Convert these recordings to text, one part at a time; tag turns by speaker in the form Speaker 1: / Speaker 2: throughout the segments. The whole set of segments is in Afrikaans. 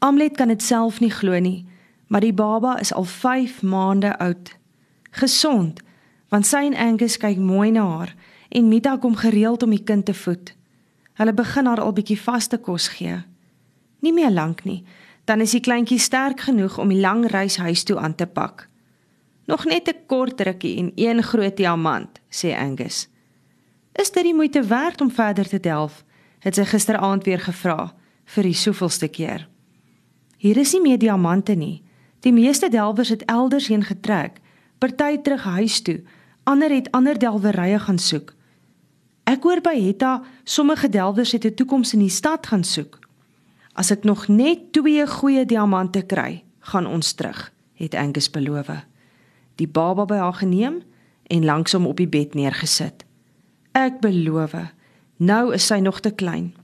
Speaker 1: Amlet kan dit self nie glo nie, maar die baba is al 5 maande oud. Gesond, want sy en Angus kyk mooi na haar en Mita kom gereeld om die kind te voed. Hulle begin haar al bietjie vaste kos gee. Nie meer lank nie, dan is die kleintjie sterk genoeg om die lang reis huis toe aan te pak. Nog net 'n kort rukkie en een groot diamant, sê Angus. Is dit die moeite werd om verder te delf? het sy gisteraand weer gevra vir die soveelste keer. Hier is nie meer diamante nie. Die meeste delwers het elders heen getrek, party terug huis toe, ander het ander delwerye gaan soek. Ek hoor by Hetta sommige delwers het 'n toekoms in die stad gaan soek. As ek nog net twee goeie diamante kry, gaan ons terug, het Angus beloof. Die baba by haar geneem en langsom op die bed neergesit. Ek beloof, nou is sy nog te klein.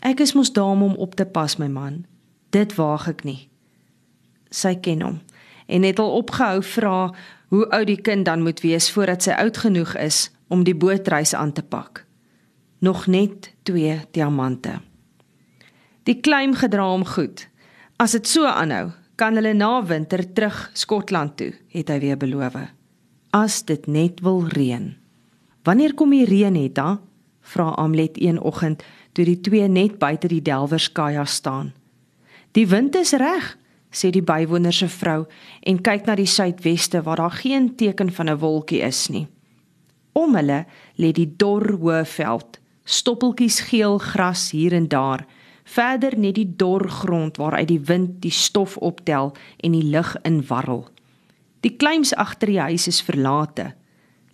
Speaker 1: Ek is mos daar om op te pas, my man. Dit waag ek nie. Sy ken hom en het al opgehou vra hoe oud die kind dan moet wees voordat sy oud genoeg is om die bootreis aan te pak. Nog net 2 diamante. Die claim gedra hom goed. As dit so aanhou, kan hulle na winter terug Skotland toe, het hy weer beloof. As dit net wil reën. Wanneer kom die reën het dan? vra Amlet een oggend toe die twee net buite die Delwerskaja staan. Die wind is reg, sê die bywoner se vrou en kyk na die suidweste waar daar geen teken van 'n wolkie is nie. Om hulle lê die dor hoë veld, stoppeltjies geel gras hier en daar, verder net die dor grond waaruit die wind die stof optel en die lug inwarrel. Die kleims agter die huis is verlate.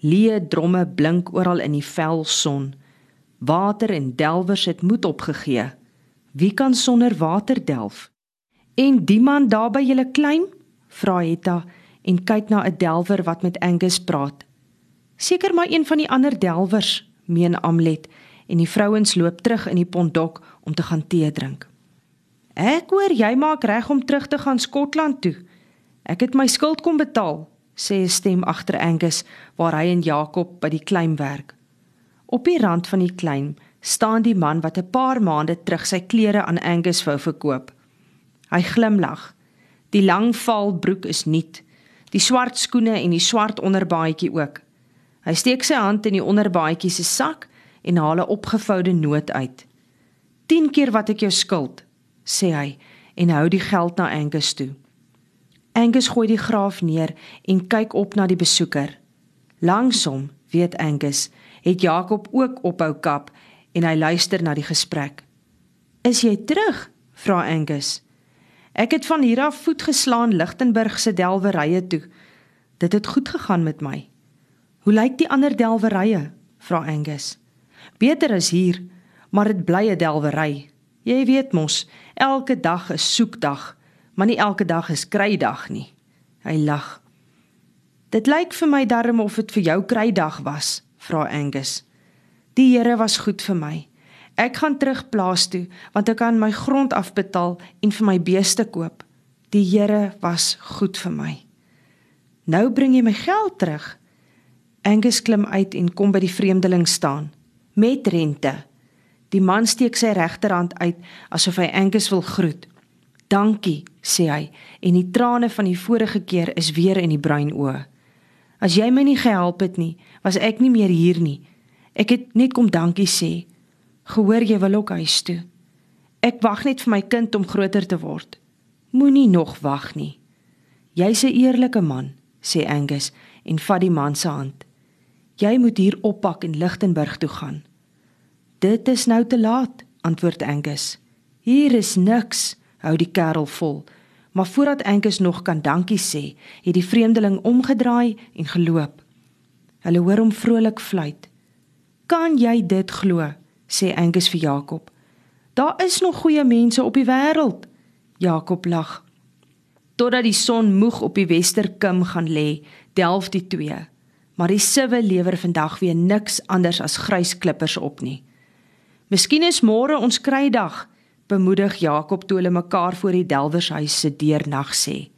Speaker 1: Leë dromme blink oral in die vel son. Water en delwers het moed opgegee. Wie kan sonder water delf? En die man daar by julle klein? vra Hetta en kyk na 'n delwer wat met Angus praat. Seker maar een van die ander delwers, meen Amlet, en die vrouens loop terug in die pondok om te gaan tee drink. Ek hoor jy maak reg om terug te gaan Skotland toe. Ek het my skuld kom betaal, sê 'n stem agter Angus waar hy en Jakob by die klein werk. Op die rand van die klein staan die man wat 'n paar maande terug sy klere aan Angus wou verkoop. Hy glimlag. Die lang val broek is nuut. Die swart skoene en die swart onderbaadjie ook. Hy steek sy hand in die onderbaadjie se sak en haal 'n opgevoude noot uit. 10 keer wat ek jou skuld, sê hy en hou die geld na Angus toe. Angus gooi die graaf neer en kyk op na die besoeker. Langsom, weet Angus, het Jakob ook ophou kap en hy luister na die gesprek. "Is jy terug?" vra Angus. Ek het van hier af voet geslaan Lichtenburg se delwerye toe. Dit het goed gegaan met my. Hoe lyk die ander delwerye? vra Angus. Beter as hier, maar dit bly 'n delwery. Jy weet mos, elke dag is soekdag, maar nie elke dag is krydag nie. Hy lag. Dit lyk vir my darm of dit vir jou krydag was, vra Angus. Die Here was goed vir my. Ek gaan terug plaas toe want ek kan my grond afbetaal en vir my beeste koop. Die Here was goed vir my. Nou bring jy my geld terug. Angus klim uit en kom by die vreemdeling staan met rente. Die man steek sy regterhand uit asof hy Angus wil groet. "Dankie," sê hy en die trane van die vorige keer is weer in die bruin oë. "As jy my nie gehelp het nie, was ek nie meer hier nie. Ek het net kom dankie sê." Gehoor jy wil ook huis toe. Ek wag net vir my kind om groter te word. Moenie nog wag nie. Jy's 'n eerlike man, sê Angus en vat die man se hand. Jy moet hier oppak en Lichtenburg toe gaan. Dit is nou te laat, antwoord Angus. Hier is niks, hou die kerel vol. Maar voordat Angus nog kan dankie sê, het die vreemdeling omgedraai en geloop. Hulle hoor hom vrolik fluit. Kan jy dit glo? sê Angus vir Jakob. Daar is nog goeie mense op die wêreld. Jakob lag. Totdat die son moeg op die westerkim gaan lê, delf die twee. Maar die siwe lewer vandag weer niks anders as grys klippers op nie. Miskien is môre ons krydag, bemoedig Jakob toe hulle mekaar voor die delwershuis se deur nag sê.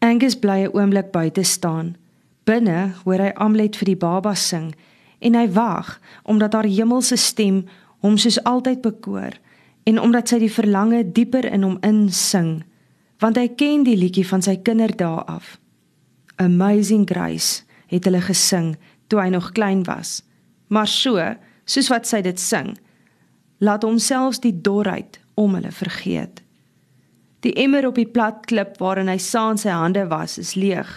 Speaker 1: Angus bly 'n oomblik buite staan. Binne hoor hy Amlet vir die baba sing en hy wag omdat haar hemelse stem hom soos altyd bekoor en omdat sy die verlange dieper in hom insing, want hy ken die liedjie van sy kinderdae af. Amazing Grace het hulle gesing toe hy nog klein was. Maar so, soos wat sy dit sing, laat homself die dorheid om hulle vergeet. Die emmer op die plat klip waarin hy saam sy hande was, is leeg.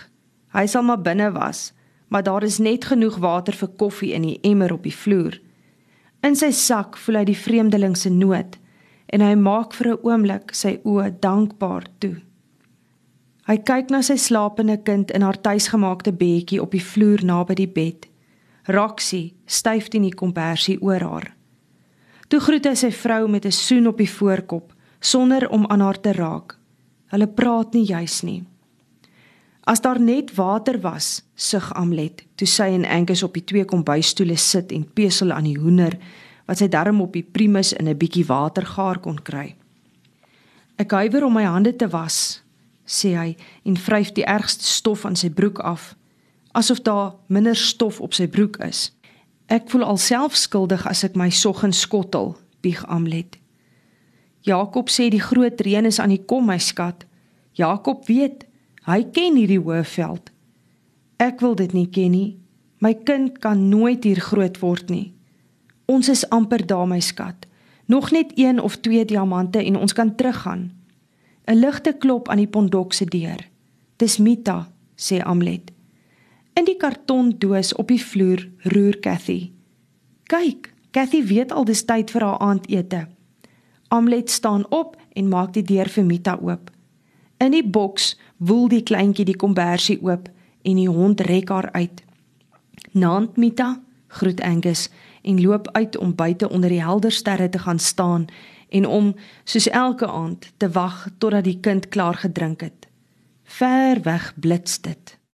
Speaker 1: Hy sal maar binne was, maar daar is net genoeg water vir koffie in die emmer op die vloer. In sy sak voel hy die vreemdeling se nood en hy maak vir 'n oomblik sy oë dankbaar toe. Hy kyk na sy slapende kind in haar tuisgemaakte bedjie op die vloer naby die bed. Roxy styf teen die kompersie oor haar. Toe groet hy sy vrou met 'n soen op die voorkop sonder om aan haar te raak. Hulle praat nie juis nie. As daar net water was, sug Amlet, toe sy en Angus op die twee kombuisstoele sit en pesel aan die hoender wat sy darm op die primus in 'n bietjie water gaar kon kry. Ek huiwer om my hande te was, sê hy en vryf die ergste stof aan sy broek af, asof daar minder stof op sy broek is. Ek voel alself skuldig as ek my soggens skottel, bieg Amlet. Jakob sê die groot reën is aan die kom, my skat. Jakob weet, hy ken hierdie hoëveld. Ek wil dit nie ken nie. My kind kan nooit hier groot word nie. Ons is amper daar, my skat. Nog net een of twee diamante en ons kan teruggaan. 'n Ligte klop aan die pondok se deur. Dis Mita, sê Amlet. In die kartondoos op die vloer roer Cathy. Kyk, Cathy weet al dis tyd vir haar aandete. Amlet staan op en maak die deur vir Mita oop. In die boks woel die kleintjie die kombersie oop en die hond rek haar uit. "Naand Mita," groet Angus en loop uit om buite onder die helder sterre te gaan staan en om soos elke aand te wag totdat die kind klaar gedrink het. Ver weg blits dit.